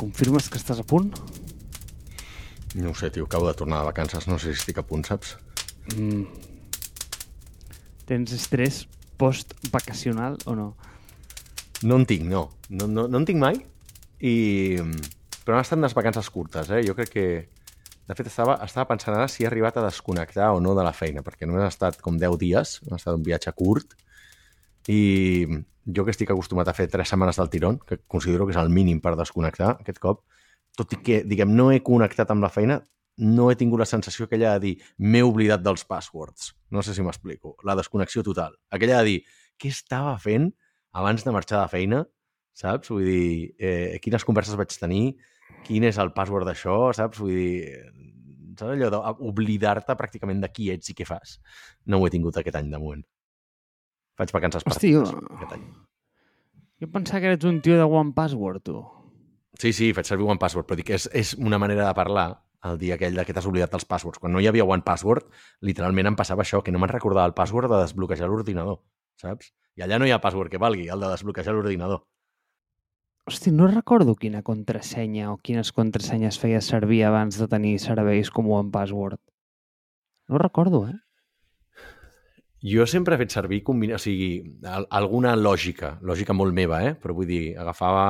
Confirmes que estàs a punt? No ho sé, tio, acabo de tornar de vacances, no sé si estic a punt, saps? Mm. Tens estrès post-vacacional o no? No en tinc, no. No, no, no en tinc mai. I... Però han estat unes vacances curtes, eh? Jo crec que... De fet, estava, estava pensant ara si he arribat a desconnectar o no de la feina, perquè només ha estat com 10 dies, ha estat un viatge curt, i jo que estic acostumat a fer 3 setmanes del tirón, que considero que és el mínim per desconnectar aquest cop, tot i que, diguem, no he connectat amb la feina, no he tingut la sensació aquella de dir m'he oblidat dels passwords. No sé si m'explico. La desconnexió total. Aquella de dir què estava fent abans de marxar de feina, saps? Vull dir, eh, quines converses vaig tenir, quin és el password d'això, saps? Vull dir, saps allò d'oblidar-te pràcticament de qui ets i què fas? No ho he tingut aquest any de moment. Faig vacances Hosti, jo... Jo pensava que eres un tio de One Password, tu. Sí, sí, faig servir One Password, però dic, és, és una manera de parlar el dia aquell de que t'has oblidat els passwords. Quan no hi havia One Password, literalment em passava això, que no me'n recordava el password de desbloquejar l'ordinador, saps? I allà no hi ha password que valgui, el de desbloquejar l'ordinador. Hosti, no recordo quina contrasenya o quines contrasenyes feia servir abans de tenir serveis com One Password. No recordo, eh? Jo sempre he fet servir combina... o sigui, alguna lògica, lògica molt meva, eh? però vull dir, agafava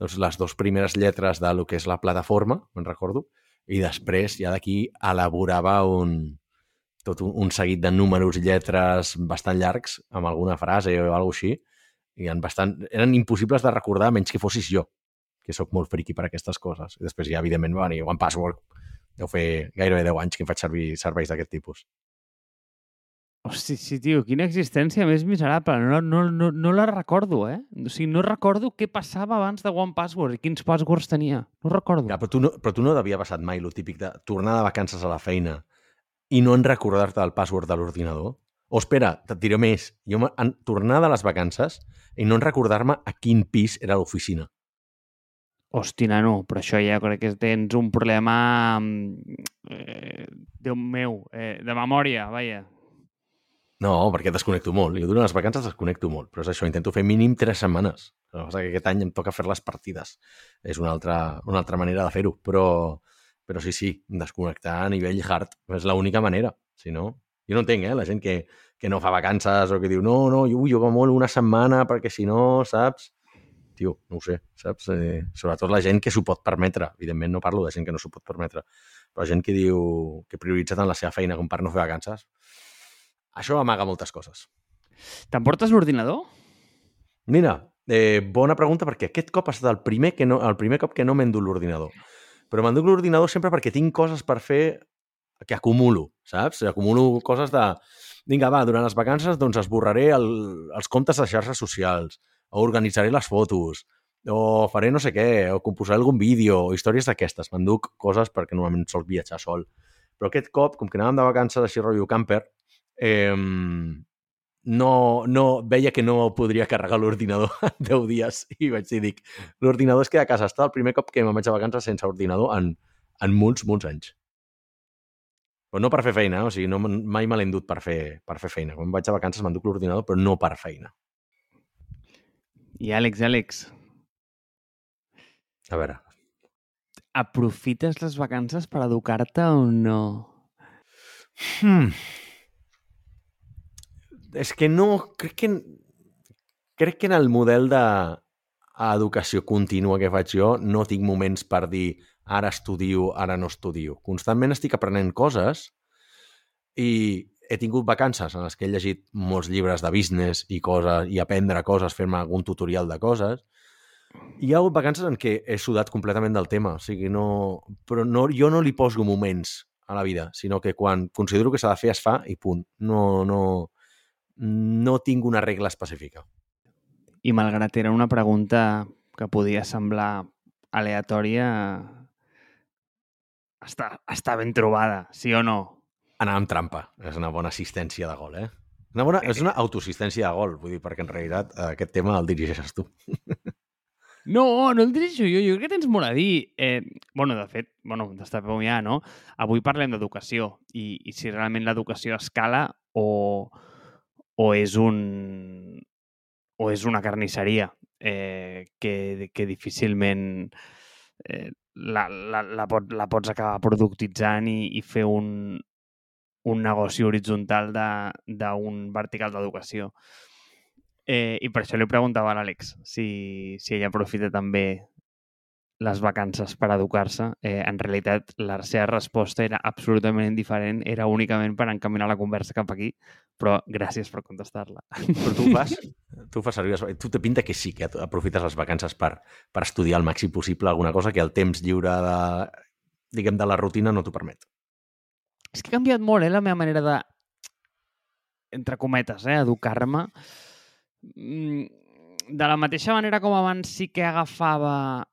doncs, les dues primeres lletres de lo que és la plataforma, me'n recordo, i després ja d'aquí elaborava un, tot un, un seguit de números i lletres bastant llargs amb alguna frase o alguna així, i en bastant, eren impossibles de recordar menys que fossis jo, que sóc molt friqui per aquestes coses. I després ja, evidentment, va venir One Password. Deu fer gairebé 10 anys que em faig servir serveis d'aquest tipus. Hosti, sí, tio, quina existència més miserable. No, no, no, no la recordo, eh? O sigui, no recordo què passava abans de One Password i quins passwords tenia. No recordo. Ja, però, tu no, però tu no devia passat mai lo típic de tornar de vacances a la feina i no en recordar-te el password de l'ordinador? O espera, et diré més. Jo en tornar de les vacances i no en recordar-me a quin pis era l'oficina. Hosti, nano, però això ja crec que tens un problema... Mm, eh, Déu meu, eh, de memòria, vaja. No, perquè desconnecto molt. Jo durant les vacances desconnecto molt, però és això, intento fer mínim tres setmanes. El que que aquest any em toca fer les partides. És una altra, una altra manera de fer-ho, però, però sí, sí, desconnectar a nivell hard és l'única manera. Si no, jo no entenc, eh, la gent que, que no fa vacances o que diu no, no, jo, jo va molt una setmana perquè si no, saps? Tio, no ho sé, saps? Eh, sobretot la gent que s'ho pot permetre. Evidentment no parlo de gent que no s'ho pot permetre, però gent que diu que prioritza tant la seva feina com per no fer vacances, això amaga moltes coses. T'emportes l'ordinador? Mira, eh, bona pregunta perquè aquest cop ha estat el primer, que no, el primer cop que no m'enduc l'ordinador. Però m'enduc l'ordinador sempre perquè tinc coses per fer que acumulo, saps? Acumulo coses de... Vinga, va, durant les vacances doncs esborraré el, els comptes de xarxes socials, o organitzaré les fotos, o faré no sé què, o composaré algun vídeo, o històries d'aquestes. M'enduc coses perquè normalment sol viatjar sol. Però aquest cop, com que anàvem de vacances així rotllo camper, eh, no, no, veia que no podria carregar l'ordinador en 10 dies i vaig dir, dic, l'ordinador es queda a casa. Està el primer cop que me'n vaig a vacances sense ordinador en, en molts, molts anys. Però no per fer feina, o sigui, no, mai me l'he endut per fer, per fer feina. Quan vaig a vacances m'enduc l'ordinador, però no per feina. I Àlex, Àlex. A veure. Aprofites les vacances per educar-te o no? Hmm és que no... Crec que, crec que en el model d'educació contínua que faig jo no tinc moments per dir ara estudio, ara no estudio. Constantment estic aprenent coses i he tingut vacances en les que he llegit molts llibres de business i coses i aprendre coses, fer-me algun tutorial de coses. Hi ha hagut vacances en què he sudat completament del tema, o sigui, no... Però no, jo no li poso moments a la vida, sinó que quan considero que s'ha de fer, es fa i punt. No, no, no tinc una regla específica. I malgrat era una pregunta que podia semblar aleatòria, està, està ben trobada, sí o no? Anar amb trampa. És una bona assistència de gol, eh? Una bona, és una autoassistència de gol, vull dir, perquè en realitat aquest tema el dirigeixes tu. No, no el dirigeixo jo. Jo crec que tens molt a dir. Eh, bueno, de fet, bueno, destapeu ja, no? Avui parlem d'educació i, i si realment l'educació escala o, o és un o és una carnisseria eh, que, que difícilment eh, la, la, la, pot, la pots acabar productitzant i, i fer un, un negoci horitzontal d'un vertical d'educació. Eh, I per això li preguntava a l'Àlex si, si ella aprofita també les vacances per educar-se. Eh, en realitat, la seva resposta era absolutament indiferent, era únicament per encaminar la conversa cap aquí, però gràcies per contestar-la. Però tu fas, tu fas servir... Tu te pinta que sí, que aprofites les vacances per, per estudiar el màxim possible alguna cosa que el temps lliure de, diguem, de la rutina no t'ho permet. És que ha canviat molt, eh, la meva manera de, entre cometes, eh, educar-me. Mm, de la mateixa manera com abans sí que agafava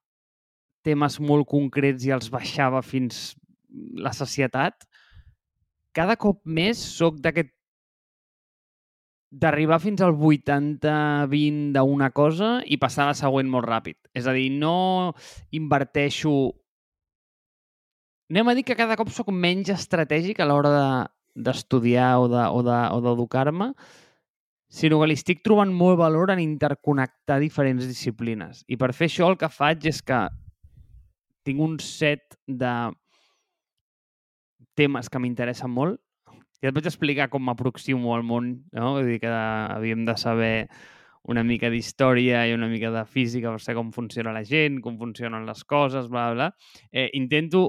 temes molt concrets i els baixava fins la societat, cada cop més sóc d'aquest d'arribar fins al 80-20 d'una cosa i passar a la següent molt ràpid. És a dir, no inverteixo... Anem a dir que cada cop sóc menys estratègic a l'hora d'estudiar de, o d'educar-me, de, sinó que li estic trobant molt valor en interconnectar diferents disciplines. I per fer això el que faig és que tinc un set de temes que m'interessen molt. Ja et vaig explicar com m'aproximo al món, no? Vull dir que havíem de saber una mica d'història i una mica de física per saber com funciona la gent, com funcionen les coses, bla, bla. Eh, intento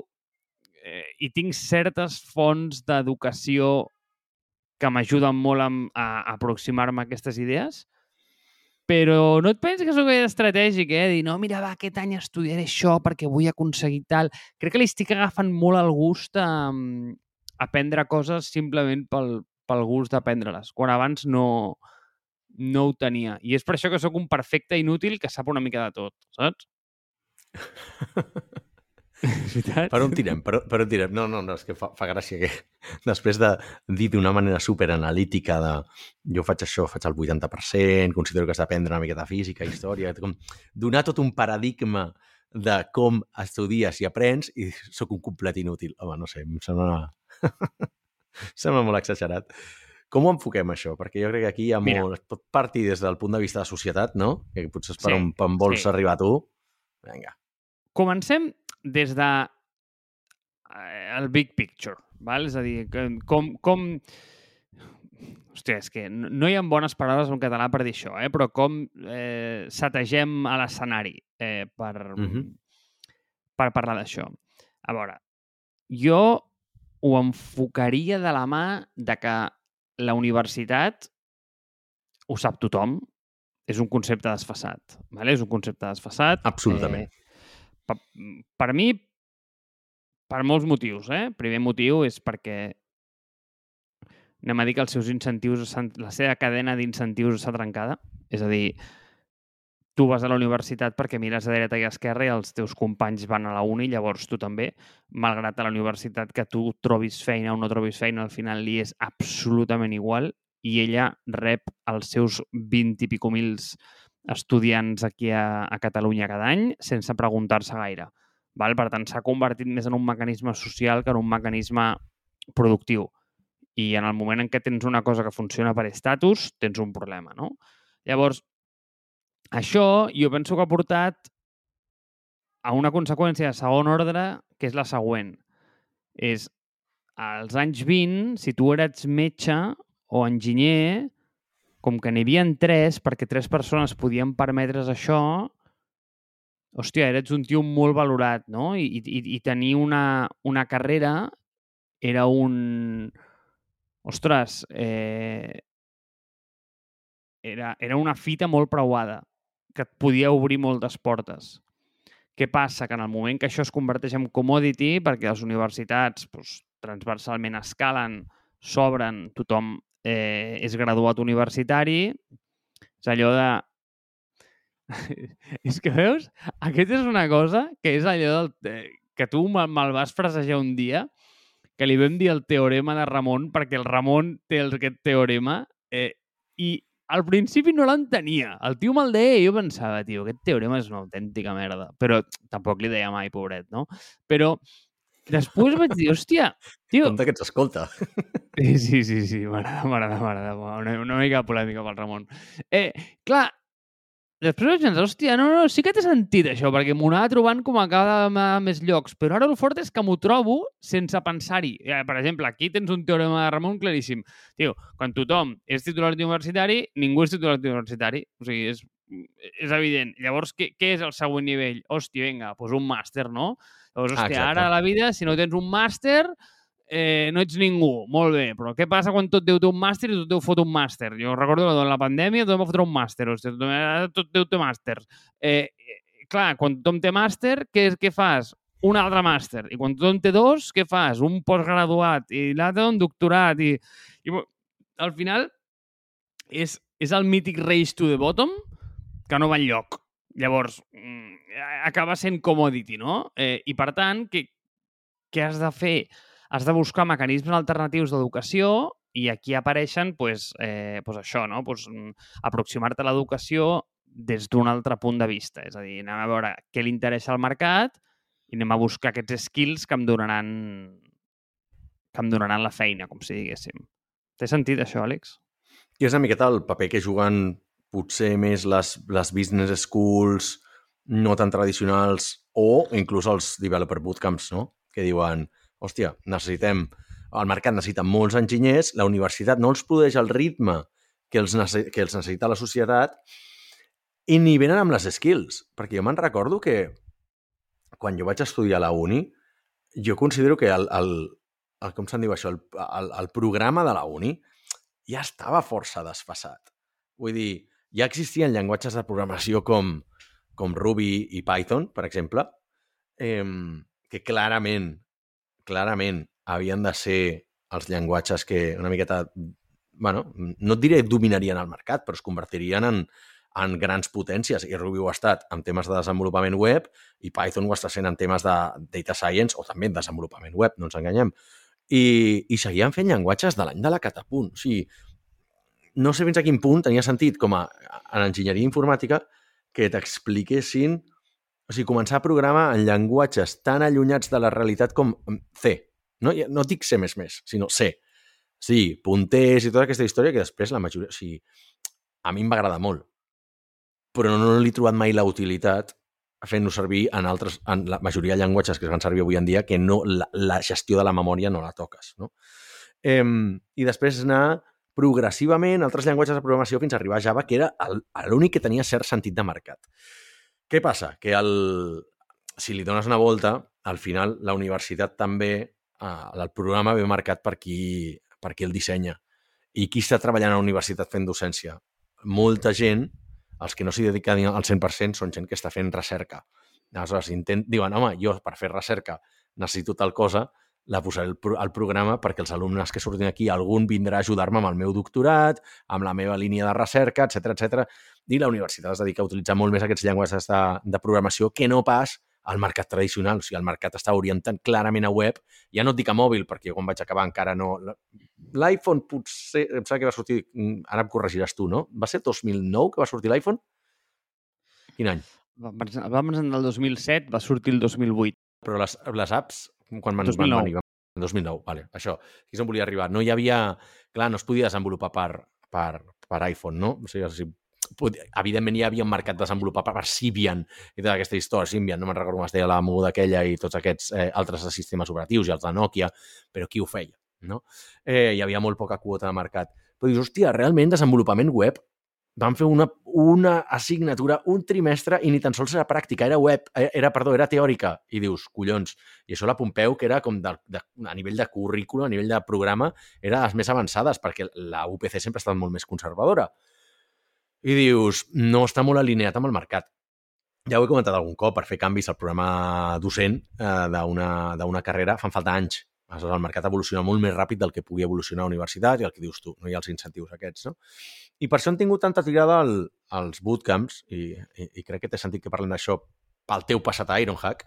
eh, i tinc certes fonts d'educació que m'ajuden molt a, a aproximar-me a aquestes idees, però no et penses que sóc estratègic, eh? Dir, no, mira, va, aquest any estudiaré això perquè vull aconseguir tal. Crec que li estic agafant molt el gust a, a aprendre coses simplement pel, pel gust d'aprendre-les, quan abans no, no ho tenia. I és per això que sóc un perfecte inútil que sap una mica de tot, saps? Veritat? Per on tirem? Per, per on tirem? No, no, no, és que fa, fa gràcia que després de dir d'una manera super analítica de jo faig això, faig el 80%, considero que has d'aprendre una mica de física, història, com donar tot un paradigma de com estudies i aprens i sóc un complet inútil. Home, no sé, em sembla... sembla molt exagerat. Com ho enfoquem, això? Perquè jo crec que aquí hi ha Mira. molt... Pot partir des del punt de vista de societat, no? Que potser és per sí, on, on vols sí. arribar tu. Vinga. Comencem des de eh, el big picture, val? és a dir, com, com... Hòstia, és que no hi ha bones paraules en català per dir això, eh? però com eh, sategem a l'escenari eh, per, uh -huh. per parlar d'això. A veure, jo ho enfocaria de la mà de que la universitat ho sap tothom, és un concepte desfassat. Vale? És un concepte desfassat. Absolutament. Eh, per, per mi, per molts motius. Eh? Primer motiu és perquè anem a dir que els seus incentius, la seva cadena d'incentius està trencada. És a dir, tu vas a la universitat perquè mires a dreta i a esquerra i els teus companys van a la uni, llavors tu també, malgrat a la universitat que tu trobis feina o no trobis feina, al final li és absolutament igual i ella rep els seus 20 i pico mils estudiants aquí a, a Catalunya cada any sense preguntar-se gaire. Val? Per tant, s'ha convertit més en un mecanisme social que en un mecanisme productiu. I en el moment en què tens una cosa que funciona per estatus, tens un problema, no? Llavors, això jo penso que ha portat a una conseqüència de segon ordre, que és la següent. És, als anys 20, si tu eres metge o enginyer, com que n'hi havia tres, perquè tres persones podien permetre's això, hòstia, eres un tio molt valorat, no? I, i, i tenir una, una carrera era un... Ostres, eh... era, era una fita molt preuada, que et podia obrir moltes portes. Què passa? Que en el moment que això es converteix en commodity, perquè les universitats doncs, transversalment escalen, s'obren, tothom eh, és graduat universitari, és allò de... és que veus, aquesta és una cosa que és allò del... que tu me'l vas frasejar un dia, que li vam dir el teorema de Ramon, perquè el Ramon té aquest teorema, eh, i al principi no l'entenia. El tio me'l deia i jo pensava, tio, aquest teorema és una autèntica merda. Però tampoc li deia mai, pobret, no? Però Després vaig dir, hòstia, tio... Compte que ets escolta. Sí, sí, sí, sí, m'agrada, m'agrada, m'agrada. Una, una mica polèmica pel Ramon. Eh, clar, després vaig pensar, hòstia, no, no, sí que té sentit això, perquè m'ho anava trobant com a cada més llocs, però ara el fort és que m'ho trobo sense pensar-hi. Eh, per exemple, aquí tens un teorema de Ramon claríssim. Tio, quan tothom és titular universitari, ningú és titular universitari. O sigui, és, és evident. Llavors, què, què és el següent nivell? Hòstia, vinga, doncs un màster, no? Llavors, Ah, hòstia, exacte. ara a la vida, si no tens un màster, eh, no ets ningú. Molt bé, però què passa quan tot Déu té un màster i tot Déu fot un màster? Jo recordo que durant la pandèmia tothom va fotre un màster. Hòstia, tothom, ara tot Déu té màsters. Eh, eh, clar, quan tothom té màster, què, què fas? Un altre màster. I quan tothom té dos, què fas? Un postgraduat i l'altre un doctorat. I, i al final és, és el mític race to the bottom que no va enlloc. Llavors, mm, acaba sent commodity, no? Eh, I per tant, què, què has de fer? Has de buscar mecanismes alternatius d'educació i aquí apareixen pues, eh, pues això, no? pues, mm, aproximar-te a l'educació des d'un altre punt de vista. És a dir, anem a veure què li interessa al mercat i anem a buscar aquests skills que em donaran que em donaran la feina, com si diguéssim. Té sentit, això, Àlex? I és una miqueta el paper que juguen potser més les, les business schools no tan tradicionals o inclús els developer bootcamps, no? Que diuen, hòstia, necessitem, el mercat necessita molts enginyers, la universitat no els produeix el ritme que els, que els necessita la societat i ni venen amb les skills. Perquè jo me'n recordo que quan jo vaig estudiar a la uni, jo considero que el, el, el com se'n diu això, el, el, el programa de la uni ja estava força desfasat. Vull dir, ja existien llenguatges de programació com, com Ruby i Python, per exemple, eh, que clarament, clarament havien de ser els llenguatges que una miqueta, bueno, no et diré dominarien el mercat, però es convertirien en, en grans potències. I Ruby ho ha estat en temes de desenvolupament web i Python ho està sent en temes de data science o també en desenvolupament web, no ens enganyem. I, i seguien fent llenguatges de l'any de la catapunt. O sigui, no sé fins a quin punt tenia sentit com a en enginyeria informàtica que t'expliquessin o sigui, començar a programar en llenguatges tan allunyats de la realitat com C. No, no dic C++, sinó C. Sí, punters i tota aquesta història que després la majoria... O sigui, a mi em va agradar molt, però no li he trobat mai la utilitat fent-ho servir en altres, en la majoria de llenguatges que es fan servir avui en dia que no, la, la gestió de la memòria no la toques. No? Eh, I després anar progressivament altres llenguatges de programació fins a arribar a Java, que era l'únic que tenia cert sentit de mercat. Què passa? Que el, si li dones una volta, al final la universitat també, eh, el programa ve marcat per qui, per qui el dissenya. I qui està treballant a la universitat fent docència? Molta gent, els que no s'hi dediquen al 100% són gent que està fent recerca. Aleshores, intent, diuen, home, jo per fer recerca necessito tal cosa, la posaré al, al programa perquè els alumnes que surtin aquí, algun vindrà a ajudar-me amb el meu doctorat, amb la meva línia de recerca, etc etc. I la universitat es dedica a utilitzar molt més aquests llenguatges de, de programació que no pas al mercat tradicional. O sigui, el mercat està orientant clarament a web. Ja no et dic a mòbil, perquè quan vaig acabar encara no... L'iPhone potser... Em sembla que va sortir... mm, Ara em corregiràs tu, no? Va ser 2009 que va sortir l'iPhone? Quin any? Va presentar va presentar el 2007, va sortir el 2008. Però les, les apps, quan van, 2009. van venir? En 2009, vale. Això, aquí és on volia arribar. No hi havia... Clar, no es podia desenvolupar per, per, per iPhone, no? O sigui, o sigui, evidentment hi havia un mercat de desenvolupar per, per Symbian i tota aquesta història. Symbian, no me'n recordo com es deia la moguda aquella i tots aquests eh, altres sistemes operatius i els de Nokia, però qui ho feia? No? Eh, hi havia molt poca quota de mercat. Però dius, hòstia, realment desenvolupament web van fer una, una assignatura, un trimestre, i ni tan sols era pràctica, era web, eh, era, perdó, era teòrica. I dius, collons, i això la Pompeu, que era com de, de, a nivell de currículum, a nivell de programa, era les més avançades, perquè la UPC sempre ha estat molt més conservadora. I dius, no està molt alineat amb el mercat. Ja ho he comentat algun cop, per fer canvis al programa docent eh, d'una carrera fan falta anys. Aleshores, el mercat evoluciona molt més ràpid del que pugui evolucionar a la universitat i el que dius tu, no hi ha els incentius aquests, no? I per això han tingut tanta tirada el, els bootcamps, i, i, i crec que té sentit que parlem d'això pel teu passat a Ironhack,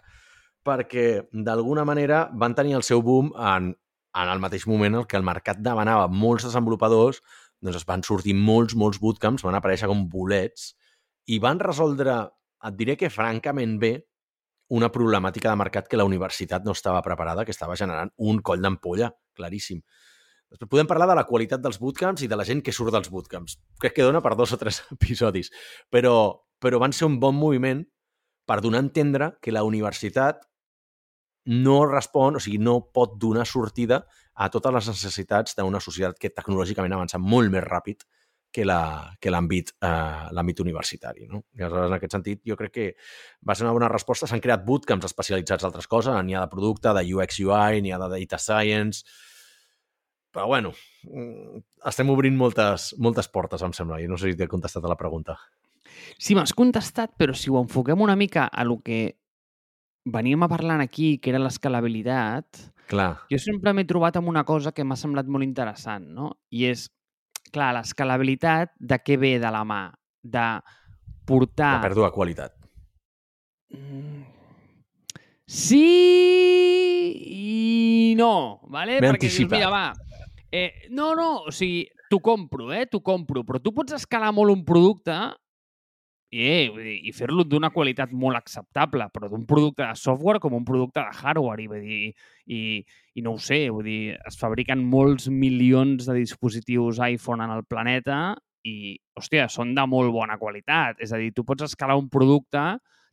perquè d'alguna manera van tenir el seu boom en, en el mateix moment en què el mercat demanava molts desenvolupadors, doncs es van sortir molts, molts bootcamps, van aparèixer com bolets, i van resoldre, et diré que francament bé, una problemàtica de mercat que la universitat no estava preparada, que estava generant un coll d'ampolla, claríssim. Després podem parlar de la qualitat dels bootcamps i de la gent que surt dels bootcamps. Crec que dona per dos o tres episodis. Però, però van ser un bon moviment per donar a entendre que la universitat no respon, o sigui, no pot donar sortida a totes les necessitats d'una societat que tecnològicament avança molt més ràpid que l'àmbit eh, universitari. No? I aleshores, en aquest sentit, jo crec que va ser una bona resposta. S'han creat bootcamps especialitzats d'altres coses, n'hi ha de producte, de UX UI, n'hi ha de data science... Però, bueno, mm, estem obrint moltes, moltes portes, em sembla, i no sé si t'he contestat a la pregunta. Sí, m'has contestat, però si ho enfoquem una mica a lo que veníem a parlant aquí, que era l'escalabilitat, Clar, jo sempre m'he trobat amb una cosa que m'ha semblat molt interessant, no? I és, clar, l'escalabilitat de què ve de la mà? De portar... la pèrdua de qualitat. Mm. Sí i no, ¿vale? M'he Perquè dius, mira, va, eh, no, no, o sigui, t'ho compro, eh? T'ho compro, però tu pots escalar molt un producte i, eh, i fer-lo d'una qualitat molt acceptable, però d'un producte de software com un producte de hardware, i, vull dir, i, i no ho sé, vull dir, es fabriquen molts milions de dispositius iPhone en el planeta i, hòstia, són de molt bona qualitat. És a dir, tu pots escalar un producte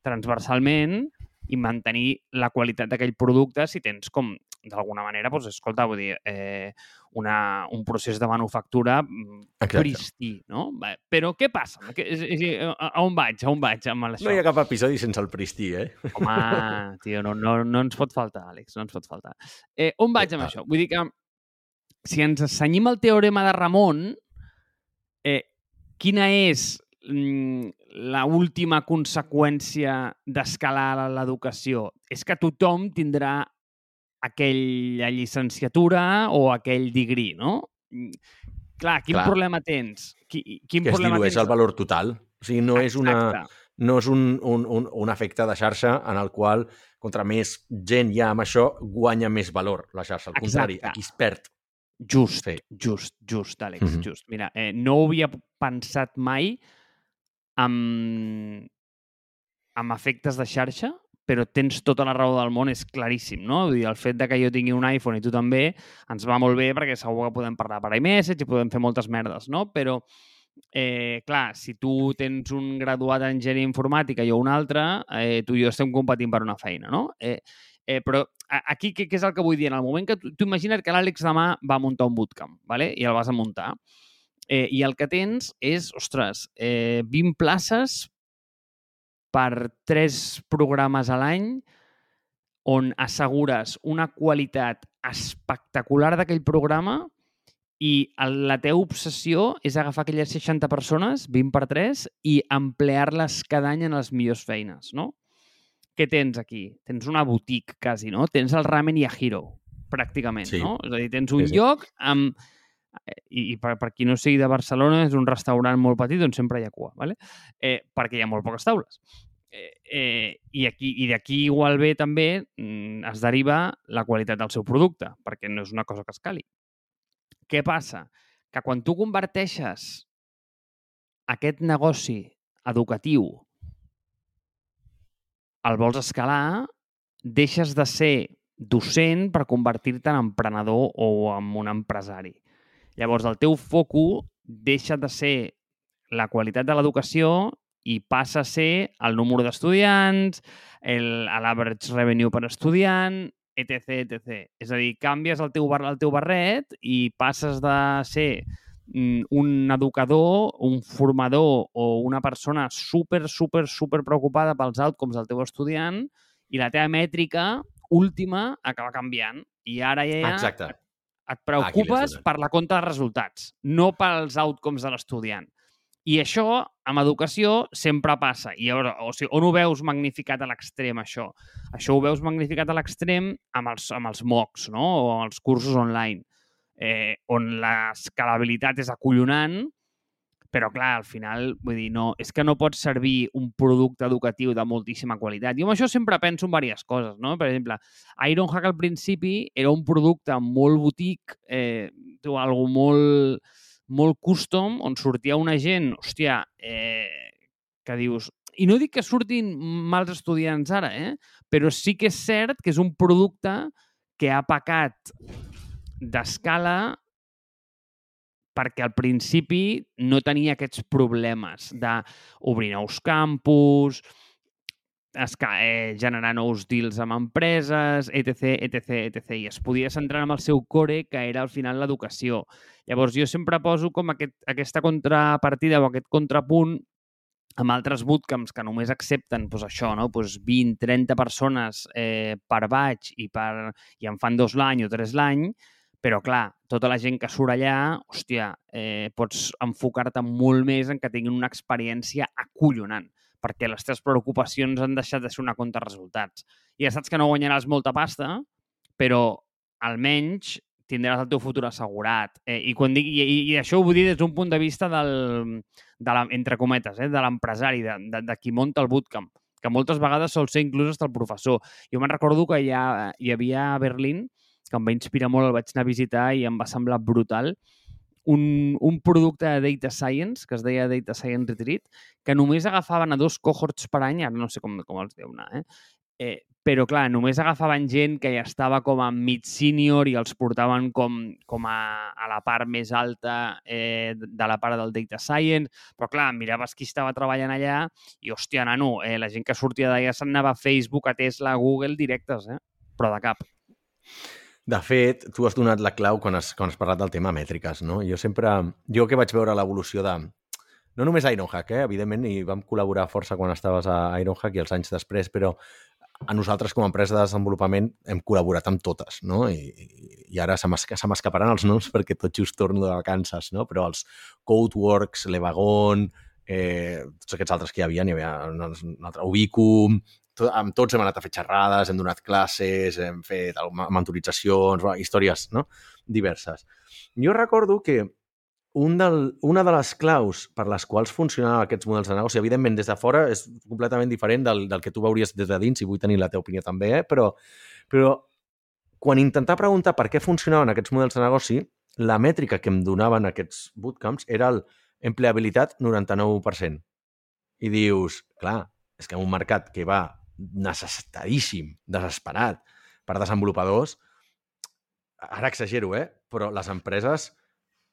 transversalment i mantenir la qualitat d'aquell producte si tens com, d'alguna manera, doncs, escolta, vull dir, eh, una, un procés de manufactura mm, Exacte. pristí, no? Però què passa? Que, és, és, a, a on vaig? A on vaig amb això? No hi ha cap episodi sense el pristí, eh? Home, tio, no, no, no ens pot faltar, Àlex, no ens pot faltar. Eh, on vaig amb Ah. això? Vull dir que si ens assenyim al teorema de Ramon, eh, quina és mm, la última conseqüència d'escalar l'educació? És que tothom tindrà aquella llicenciatura o aquell degree, no? Mm, Clar, quin Clar. problema tens? Qui, quin Que es problema dilueix tens? el valor total. O sigui, no és, una, Exacte. no és un, un, un, un efecte de xarxa en el qual, contra més gent hi ha amb això, guanya més valor la xarxa. Al contrari, Exacte. aquí es perd. Just, Sí. just, just, Àlex, Mhm. just. Mira, eh, no ho havia pensat mai amb, amb efectes de xarxa, però tens tota la raó del món, és claríssim, no? Vull dir, el fet de que jo tingui un iPhone i tu també ens va molt bé perquè segur que podem parlar per iMessage i podem fer moltes merdes, no? Però, eh, clar, si tu tens un graduat en enginyeria informàtica i jo un altre, eh, tu i jo estem competint per una feina, no? Eh, eh, però aquí què, què és el que vull dir? En el moment que tu, tu imagina't que l'Àlex demà va muntar un bootcamp, ¿vale? i el vas a muntar, eh, i el que tens és, ostres, eh, 20 places per tres programes a l'any on assegures una qualitat espectacular d'aquell programa i la teva obsessió és agafar aquelles 60 persones, 20 per 3, i emplear-les cada any en les millors feines, no? Què tens aquí? Tens una boutique, quasi, no? Tens el Ramen i a Hero, pràcticament, Sí. no? És a dir, tens un Sí, sí. lloc amb... I, i per, per qui no sigui de Barcelona, és un restaurant molt petit on sempre hi ha cua, ¿vale? eh, perquè hi ha molt poques taules. Eh, eh, I aquí i d'aquí igual bé també mm, es deriva la qualitat del seu producte, perquè no és una cosa que escali. Què passa? Que quan tu converteixes aquest negoci educatiu el vols escalar, deixes de ser docent per convertir-te en emprenedor o en un empresari. Llavors, el teu foco deixa de ser la qualitat de l'educació i passa a ser el número d'estudiants, l'average revenue per estudiant, etc, etc. És a dir, canvies el teu, bar, el teu barret i passes de ser mm, un educador, un formador o una persona super, super, super preocupada pels outcomes del teu estudiant i la teva mètrica última acaba canviant. I ara ja Exacte. Et preocupes donat. per la compta de resultats, no pels outcomes de l'estudiant. I això, amb educació, sempre passa. I llavors, o sigui, on ho veus magnificat a l'extrem, això? Això ho veus magnificat a l'extrem amb els, amb els MOOCs, no? o amb els cursos online, eh, on l'escalabilitat és acollonant, però, clar, al final, vull dir, no, és que no pots servir un producte educatiu de moltíssima qualitat. Jo amb això sempre penso en diverses coses, no? Per exemple, Ironhack al principi era un producte molt boutique, eh, tu, algo molt, molt custom, on sortia una gent, hòstia, eh, que dius... I no dic que surtin mals estudiants ara, eh? però sí que és cert que és un producte que ha pecat d'escala perquè al principi no tenia aquests problemes d'obrir nous campus, eh, generar nous deals amb empreses, etc, etc, etc. I es podia centrar en el seu core, que era al final l'educació. Llavors, jo sempre poso com aquest, aquesta contrapartida o aquest contrapunt amb altres bootcamps que només accepten pues, això, no? pues 20, 30 persones eh, per batch i, per, i en fan dos l'any o tres l'any, però, clar, tota la gent que surt allà, hòstia, eh, pots enfocar-te molt més en que tinguin una experiència acollonant perquè les teves preocupacions han deixat de ser una compte resultats. I ja saps que no guanyaràs molta pasta, però almenys tindràs el teu futur assegurat. Eh, I quan dic, i, i això ho vull dir des d'un punt de vista del, de la, entre cometes, eh, de l'empresari, de, de, de qui munta el bootcamp, que moltes vegades sol ser inclús hasta el professor. Jo me'n recordo que hi, ha, hi havia a Berlín, que em va inspirar molt, el vaig anar a visitar i em va semblar brutal, un, un producte de Data Science, que es deia Data Science Retreat, que només agafaven a dos cohorts per any, ara no sé com, com els deu anar, eh? eh però, clar, només agafaven gent que ja estava com a mid-senior i els portaven com, com a, a la part més alta eh, de la part del data science. Però, clar, miraves qui estava treballant allà i, hòstia, nano, eh, la gent que sortia d'allà se'n anava a Facebook, a Tesla, a Google directes, eh? però de cap. De fet, tu has donat la clau quan has, quan has parlat del tema mètriques, no? Jo sempre... Jo que vaig veure l'evolució de... No només Ironhack, eh? evidentment, i vam col·laborar força quan estaves a Ironhack i els anys després, però a nosaltres com a empresa de desenvolupament hem col·laborat amb totes, no? I, i ara se m'escaparan els noms perquè tot just torno de vacances, no? Però els Codeworks, l'Evagon, eh, tots aquests altres que hi havia, hi havia un altre, Ubicum, tot, amb tots hem anat a fer xerrades, hem donat classes, hem fet mentoritzacions, històries no? diverses. Jo recordo que un del, una de les claus per les quals funcionaven aquests models de negoci, evidentment des de fora és completament diferent del, del que tu veuries des de dins, i vull tenir la teva opinió també, eh? però, però quan intentava preguntar per què funcionaven aquests models de negoci, la mètrica que em donaven aquests bootcamps era el empleabilitat 99%. I dius, clar, és que en un mercat que va necessitadíssim, desesperat per desenvolupadors, ara exagero, eh? però les empreses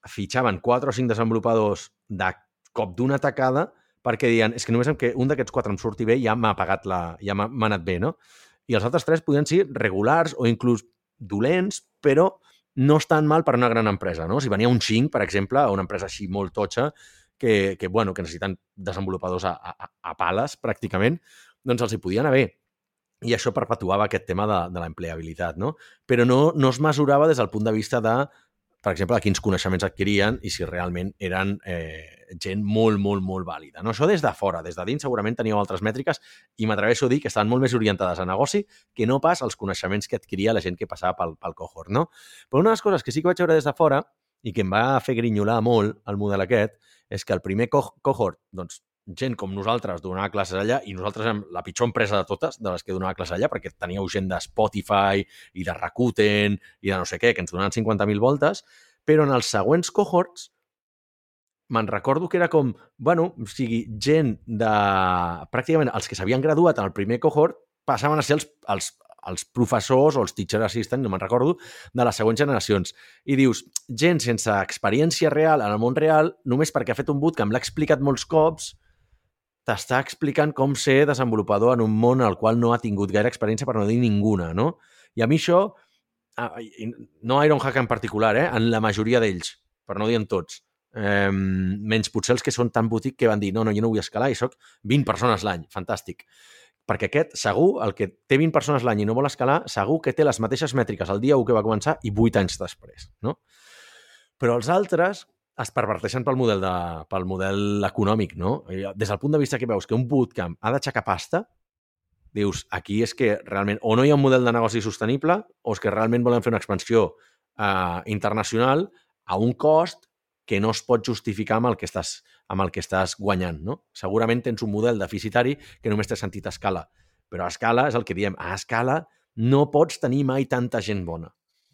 fitxaven 4 o 5 desenvolupadors de cop d'una tacada perquè diuen, és que només que un d'aquests quatre em surti bé ja m'ha pagat la... ja m'ha anat bé, no? I els altres tres podien ser regulars o inclús dolents, però no estan mal per una gran empresa, no? Si venia un 5, per exemple, a una empresa així molt totxa, que, que, bueno, que necessiten desenvolupadors a, a, a pales, pràcticament, doncs els hi podia anar bé. I això perpetuava aquest tema de, de l'empleabilitat, no? Però no, no es mesurava des del punt de vista de, per exemple, de quins coneixements adquirien i si realment eren eh, gent molt, molt, molt vàlida. No? Això des de fora, des de dins segurament teníeu altres mètriques i m'atreveixo a dir que estaven molt més orientades a negoci que no pas als coneixements que adquiria la gent que passava pel, pel cohort. No? Però una de les coses que sí que vaig veure des de fora i que em va fer grinyolar molt el model aquest és que el primer co cohort doncs, gent com nosaltres donava classes allà i nosaltres érem la pitjor empresa de totes de les que donava classes allà perquè teníeu gent de Spotify i de Rakuten i de no sé què, que ens donaven 50.000 voltes, però en els següents cohorts me'n recordo que era com, bueno, o sigui, gent de... pràcticament els que s'havien graduat en el primer cohort passaven a ser els, els, els professors o els teacher assistants, no me'n recordo, de les següents generacions. I dius, gent sense experiència real en el món real, només perquè ha fet un bootcamp, l'ha explicat molts cops, t'està explicant com ser desenvolupador en un món al qual no ha tingut gaire experiència, per no dir ninguna, no? I a mi això, no Ironhack en particular, eh? en la majoria d'ells, per no dir en tots, eh, menys potser els que són tan botic que van dir no, no, jo no vull escalar i sóc 20 persones l'any, fantàstic. Perquè aquest, segur, el que té 20 persones l'any i no vol escalar, segur que té les mateixes mètriques el dia 1 que va començar i 8 anys després, no? Però els altres, es perverteixen pel model, de, pel model econòmic, no? Des del punt de vista que veus que un bootcamp ha d'aixecar pasta, dius, aquí és que realment o no hi ha un model de negoci sostenible o és que realment volem fer una expansió eh, internacional a un cost que no es pot justificar amb el que estàs, amb el que estàs guanyant. No? Segurament tens un model deficitari que només té sentit a escala, però a escala és el que diem, a escala no pots tenir mai tanta gent bona.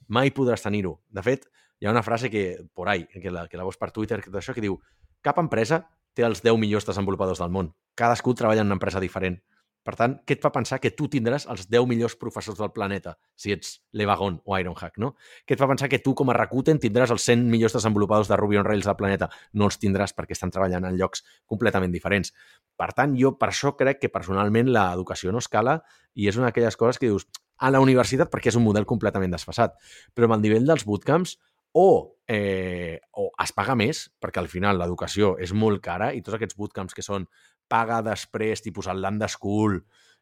Mai podràs tenir-ho. De fet, hi ha una frase que, por ahí, que la, que la veus per Twitter, que, això, que diu cap empresa té els 10 millors desenvolupadors del món. Cadascú treballa en una empresa diferent. Per tant, què et fa pensar que tu tindràs els 10 millors professors del planeta, si ets Levagon o Ironhack, no? Què et fa pensar que tu, com a Rakuten, tindràs els 100 millors desenvolupadors de Ruby on Rails del planeta? No els tindràs perquè estan treballant en llocs completament diferents. Per tant, jo per això crec que personalment l'educació no escala i és una d'aquelles coses que dius a la universitat perquè és un model completament desfasat. Però amb el nivell dels bootcamps, o, eh, o es paga més, perquè al final l'educació és molt cara i tots aquests bootcamps que són paga després, tipus Atlanta School,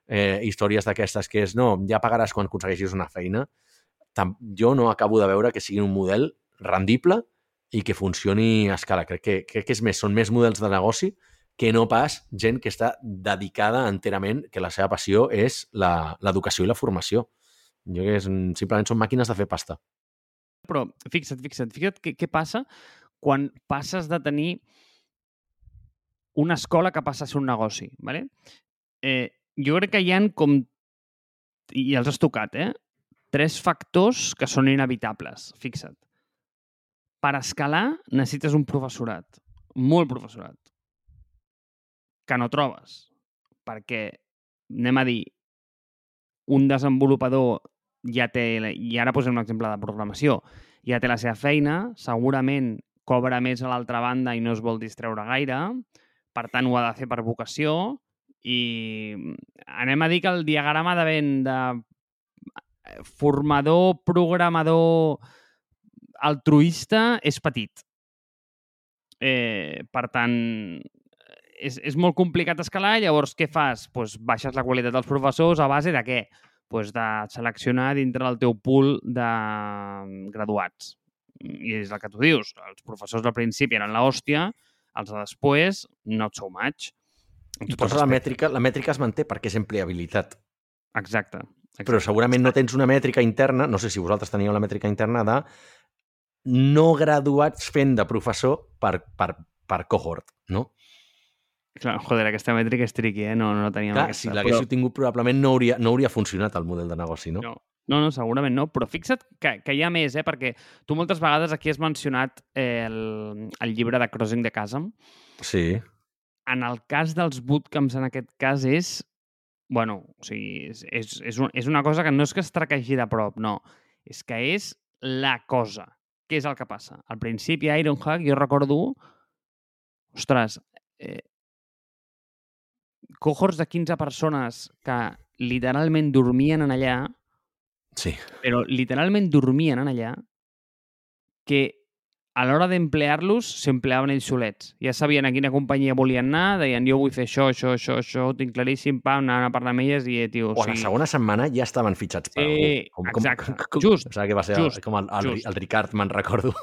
eh, històries d'aquestes que és, no, ja pagaràs quan aconsegueixis una feina, tam jo no acabo de veure que sigui un model rendible i que funcioni a escala. Crec que, crec que és més, són més models de negoci que no pas gent que està dedicada enterament, que la seva passió és l'educació i la formació. Jo que és, simplement són màquines de fer pasta. Però fixa't, fixa't, fixa't què, què passa quan passes de tenir una escola que passa a ser un negoci. ¿vale? Eh, jo crec que hi han com... I els has tocat, eh? Tres factors que són inevitables. Fixa't. Per escalar necessites un professorat. Molt professorat. Que no trobes. Perquè, anem a dir, un desenvolupador ja té, i ara posem un exemple de programació, ja té la seva feina, segurament cobra més a l'altra banda i no es vol distreure gaire, per tant ho ha de fer per vocació i anem a dir que el diagrama de vent de eh, formador, programador altruista és petit. Eh, per tant, és, és molt complicat escalar, llavors què fas? Pues baixes la qualitat dels professors a base de què? Pues de seleccionar dintre del teu pool de graduats. I és el que tu dius, els professors al principi eren l'hòstia, els de després, not so much. I posa la mètrica, la mètrica es manté perquè és empleabilitat. Exacte. exacte. Però segurament no tens una mètrica interna, no sé si vosaltres teníeu la mètrica interna de no graduats fent de professor per, per, per cohort, no? Clar, joder, aquesta mètrica és tricky, eh? No, no la teníem Clar, aquesta. si l'haguéssiu però... tingut probablement no hauria, no hauria funcionat el model de negoci, no? No, no, no, segurament no, però fixa't que, que hi ha més, eh? perquè tu moltes vegades aquí has mencionat eh, el, el llibre de Crossing the Chasm. Sí. En el cas dels bootcamps, en aquest cas, és... Bueno, o sigui, és, és, és, un, és una cosa que no és que es traquegi de prop, no. És que és la cosa. Què és el que passa? Al principi, a Ironhack, jo recordo... Ostres, eh, cohorts de 15 persones que literalment dormien en allà Sí. però literalment dormien en allà que a l'hora d'emplear-los s'empleaven ells solets. Ja sabien a quina companyia volien anar, deien jo vull fer això, això, això, això, ho tinc claríssim, pam, anaven a parlar amb elles i, eh, tio, o a la segona setmana ja estaven fitxats per algú. Com, exacte, com, com, just. O sigui, que va ser just, com el, el, just. el Ricard, me'n recordo.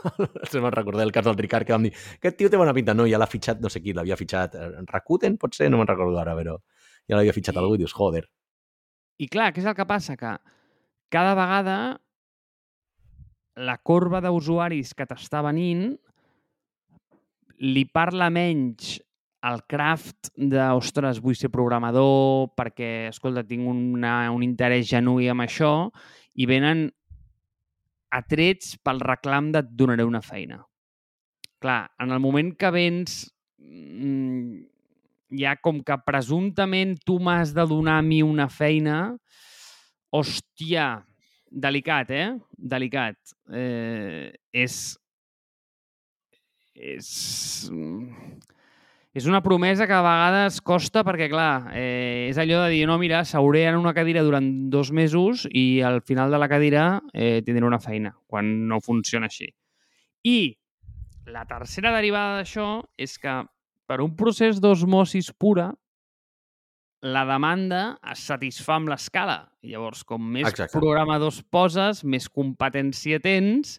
Se me'n recordé el cas del Ricard, que vam dir aquest tio té bona pinta. No, ja l'ha fitxat, no sé qui, l'havia fitxat eh, Rakuten, potser, no me'n recordo ara, però ja l'havia fitxat I... algú i dius, joder. I clar, què és el que passa? Que cada vegada la corba d'usuaris que t'està venint li parla menys al craft de, ostres, vull ser programador perquè, escolta, tinc una, un interès genuí amb això i venen atrets pel reclam de et donaré una feina. Clar, en el moment que vens mmm, ja com que presumptament tu m'has de donar a mi una feina, hòstia, delicat, eh? Delicat. Eh, és és... És una promesa que a vegades costa perquè, clar, eh, és allò de dir, no, mira, seuré en una cadira durant dos mesos i al final de la cadira eh, tindré una feina, quan no funciona així. I la tercera derivada d'això és que per un procés d'osmosis pura, la demanda es satisfà amb l'escala. Llavors, com més Exacte. programadors poses, més competència tens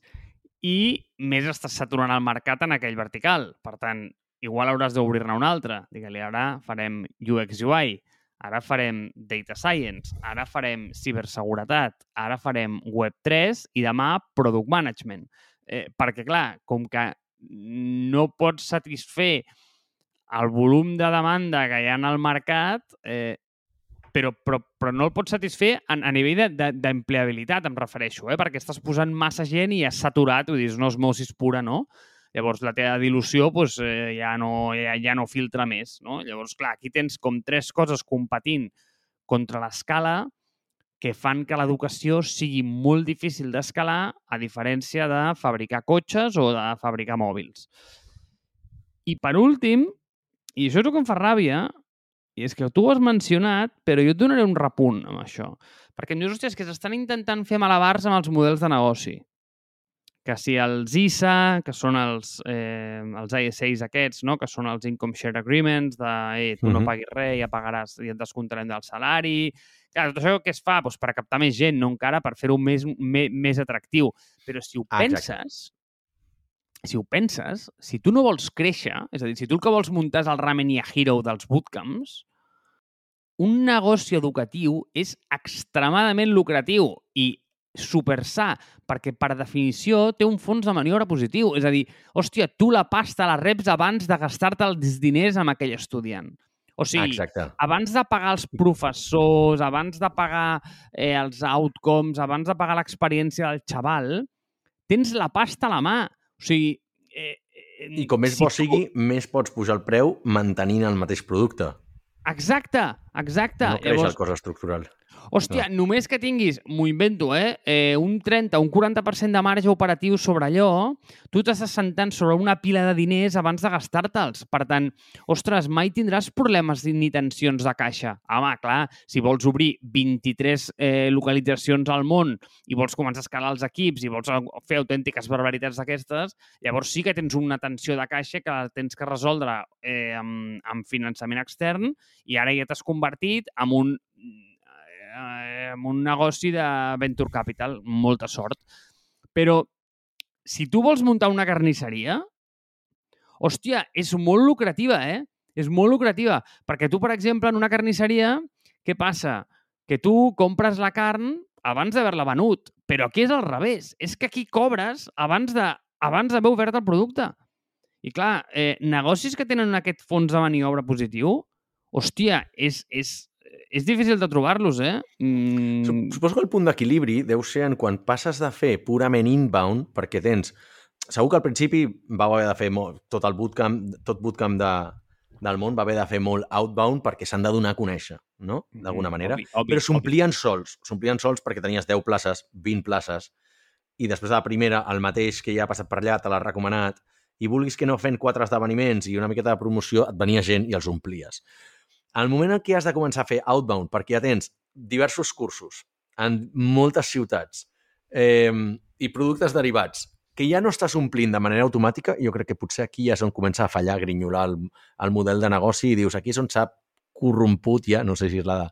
i més estàs saturant el mercat en aquell vertical. Per tant, igual hauràs d'obrir-ne un altre. Digue-li, ara farem UX UI, ara farem Data Science, ara farem ciberseguretat, ara farem Web3 i demà Product Management. Eh, perquè, clar, com que no pots satisfer el volum de demanda que hi ha al mercat, eh, però, però, però no el pots satisfer a, a nivell d'empleabilitat, em refereixo, eh? perquè estàs posant massa gent i has saturat, vull dir, és una osmosis pura, no? Llavors, la teva dilució pues, eh, ja, no, ja, ja no filtra més. No? Llavors, clar, aquí tens com tres coses competint contra l'escala que fan que l'educació sigui molt difícil d'escalar a diferència de fabricar cotxes o de fabricar mòbils. I per últim, i això és el que em fa ràbia, i és que tu ho has mencionat, però jo et donaré un repunt amb això. Perquè em dius, hòstia, és que s'estan intentant fer malabars amb els models de negoci. Que si els ISA, que són els, eh, els ISAs aquests, no? que són els Income Share Agreements, de eh, tu uh -huh. no paguis res, ja pagaràs i et descomptarem del salari, Clar, tot això què es fa? Pues per captar més gent, no encara per fer-ho més, més, més atractiu. Però si ho ah, penses, si ho penses, si tu no vols créixer, és a dir, si tu el que vols muntar és el Ramen i a Hero dels bootcamps, un negoci educatiu és extremadament lucratiu i super sa, perquè per definició té un fons de maniobra positiu. És a dir, hòstia, tu la pasta la reps abans de gastar-te els diners amb aquell estudiant. O sigui, Exacte. abans de pagar els professors, abans de pagar eh, els outcomes, abans de pagar l'experiència del xaval, tens la pasta a la mà. O sigui... Eh, eh, I com més si bo sigui, tu... més pots pujar el preu mantenint el mateix producte. Exacte, exacte. No creix Llavors, el cost estructural. Hòstia, no. només que tinguis, m'ho invento, eh, eh, un 30, un 40% de marge operatiu sobre allò, tu t'estàs sentant sobre una pila de diners abans de gastar-te'ls. Per tant, ostres, mai tindràs problemes ni tensions de caixa. Home, clar, si vols obrir 23 eh, localitzacions al món i vols començar a escalar els equips i vols fer autèntiques barbaritats d'aquestes, llavors sí que tens una tensió de caixa que la tens que resoldre eh, amb, amb finançament extern i ara ja t'has convertit en un eh, en un negoci de venture capital, molta sort. Però si tu vols muntar una carnisseria, hòstia, és molt lucrativa, eh? És molt lucrativa, perquè tu, per exemple, en una carnisseria, què passa? Que tu compres la carn abans d'haver-la venut, però aquí és al revés. És que aquí cobres abans de abans d'haver obert el producte. I clar, eh, negocis que tenen aquest fons de maniobra positiu, hòstia, és, és, és difícil de trobar-los, eh? Mm... Suposo que el punt d'equilibri deu ser en quan passes de fer purament inbound, perquè tens... Segur que al principi va haver de fer molt, tot el bootcamp, tot bootcamp de, del món va haver de fer molt outbound perquè s'han de donar a conèixer, no? D'alguna manera. Obvi, obvi, Però s'omplien sols. S'omplien sols perquè tenies 10 places, 20 places, i després de la primera, el mateix que ja ha passat per allà, te l'ha recomanat, i vulguis que no fent quatre esdeveniments i una miqueta de promoció, et venia gent i els omplies. Al moment en què has de començar a fer outbound, perquè ja tens diversos cursos en moltes ciutats eh, i productes derivats que ja no estàs omplint de manera automàtica, jo crec que potser aquí ja és on comença a fallar, a grinyolar el, el model de negoci i dius, aquí és on s'ha corromput ja, no sé si és la de,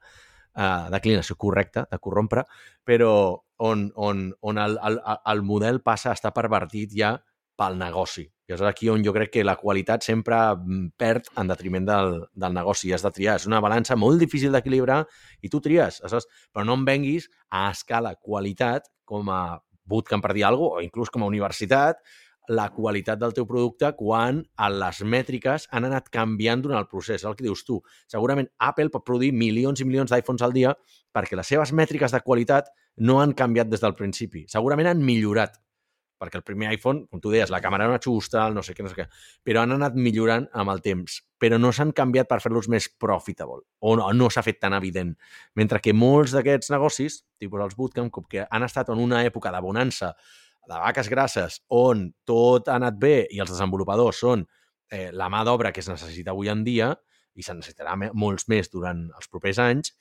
uh, declinació correcta, de corrompre, però on, on, on el, el, el model passa a estar pervertit ja pel negoci. I és aquí on jo crec que la qualitat sempre mm, perd en detriment del, del negoci. Has de triar. És una balança molt difícil d'equilibrar i tu tries, saps? Però no em venguis a escala qualitat com a bootcamp per dir alguna cosa, o inclús com a universitat, la qualitat del teu producte quan les mètriques han anat canviant durant el procés. El que dius tu. Segurament Apple pot produir milions i milions d'iPhones al dia perquè les seves mètriques de qualitat no han canviat des del principi. Segurament han millorat, perquè el primer iPhone, com tu deies, la càmera era una xusta, no sé què, no sé què, però han anat millorant amb el temps, però no s'han canviat per fer-los més profitable, o no, no s'ha fet tan evident. Mentre que molts d'aquests negocis, tipus els bootcamp, com que han estat en una època de bonança, de vaques grasses, on tot ha anat bé i els desenvolupadors són eh, la mà d'obra que es necessita avui en dia, i se'n necessitarà molts més durant els propers anys,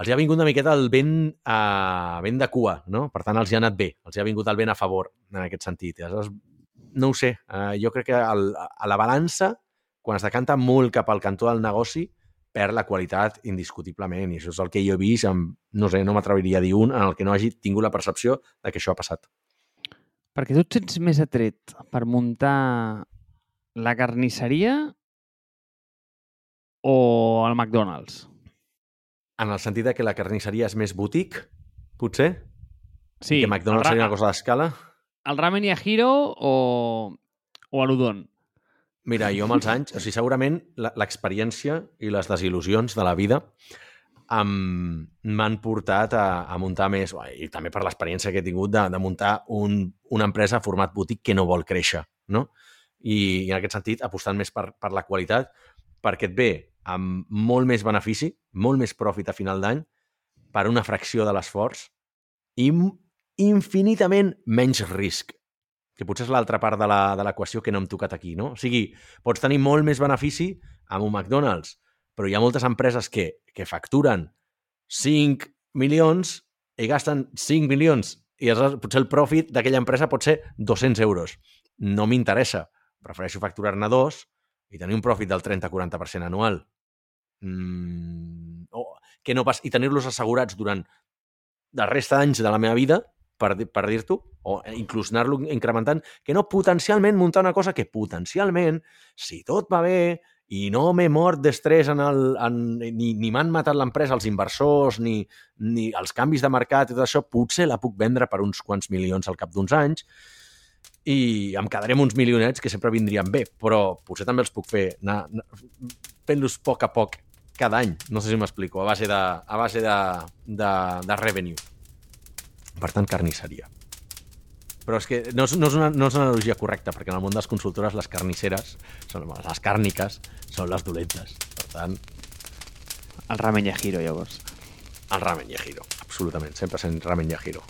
els ha vingut una miqueta el vent, uh, vent de cua, no? Per tant, els hi ha anat bé, els hi ha vingut el vent a favor en aquest sentit. Aleshores, no ho sé, uh, jo crec que el, a la balança, quan es decanta molt cap al cantó del negoci, perd la qualitat indiscutiblement i això és el que jo he vist amb, no sé, no m'atreviria a dir un en el que no hagi tingut la percepció de que això ha passat. Perquè tu et sents més atret per muntar la carnisseria o el McDonald's? En el sentit de que la carnisseria és més boutique, potser? Sí. I que McDonald's seria una cosa d'escala? El ramen i a Hiro o, o a l'udon? Mira, jo amb els anys, o sigui, segurament l'experiència i les desil·lusions de la vida m'han portat a, a muntar més, i també per l'experiència que he tingut de, de muntar un, una empresa format boutique que no vol créixer, no? I, i en aquest sentit apostant més per, per la qualitat, perquè et ve amb molt més benefici, molt més profit a final d'any, per una fracció de l'esforç i infinitament menys risc, que potser és l'altra part de l'equació que no hem tocat aquí, no? O sigui, pots tenir molt més benefici amb un McDonald's, però hi ha moltes empreses que, que facturen 5 milions i gasten 5 milions i aleshores potser el profit d'aquella empresa pot ser 200 euros. No m'interessa. Prefereixo facturar-ne dos i tenir un profit del 30-40% anual. Mm, oh, que no pas, I tenir-los assegurats durant la resta d'anys de la meva vida, per, per dir-t'ho, o inclús anar-lo incrementant, que no potencialment muntar una cosa que potencialment, si tot va bé, i no m'he mort d'estrès en el, en, ni, ni m'han matat l'empresa, els inversors, ni, ni els canvis de mercat i tot això, potser la puc vendre per uns quants milions al cap d'uns anys i em quedaré amb uns milionets que sempre vindrien bé, però potser també els puc fer anar, fent-los poc a poc cada any. No sé si m'explico, a base de, a base de, de, de revenue. Per tant, carnisseria. Però és que no és, no, és una, no és una analogia correcta, perquè en el món de les consultores les carnisseres, són, les càrniques, són les dolentes. Per tant... El ramen yajiro, llavors. El ramen yajiro, absolutament. Sempre sent ramen yajiro.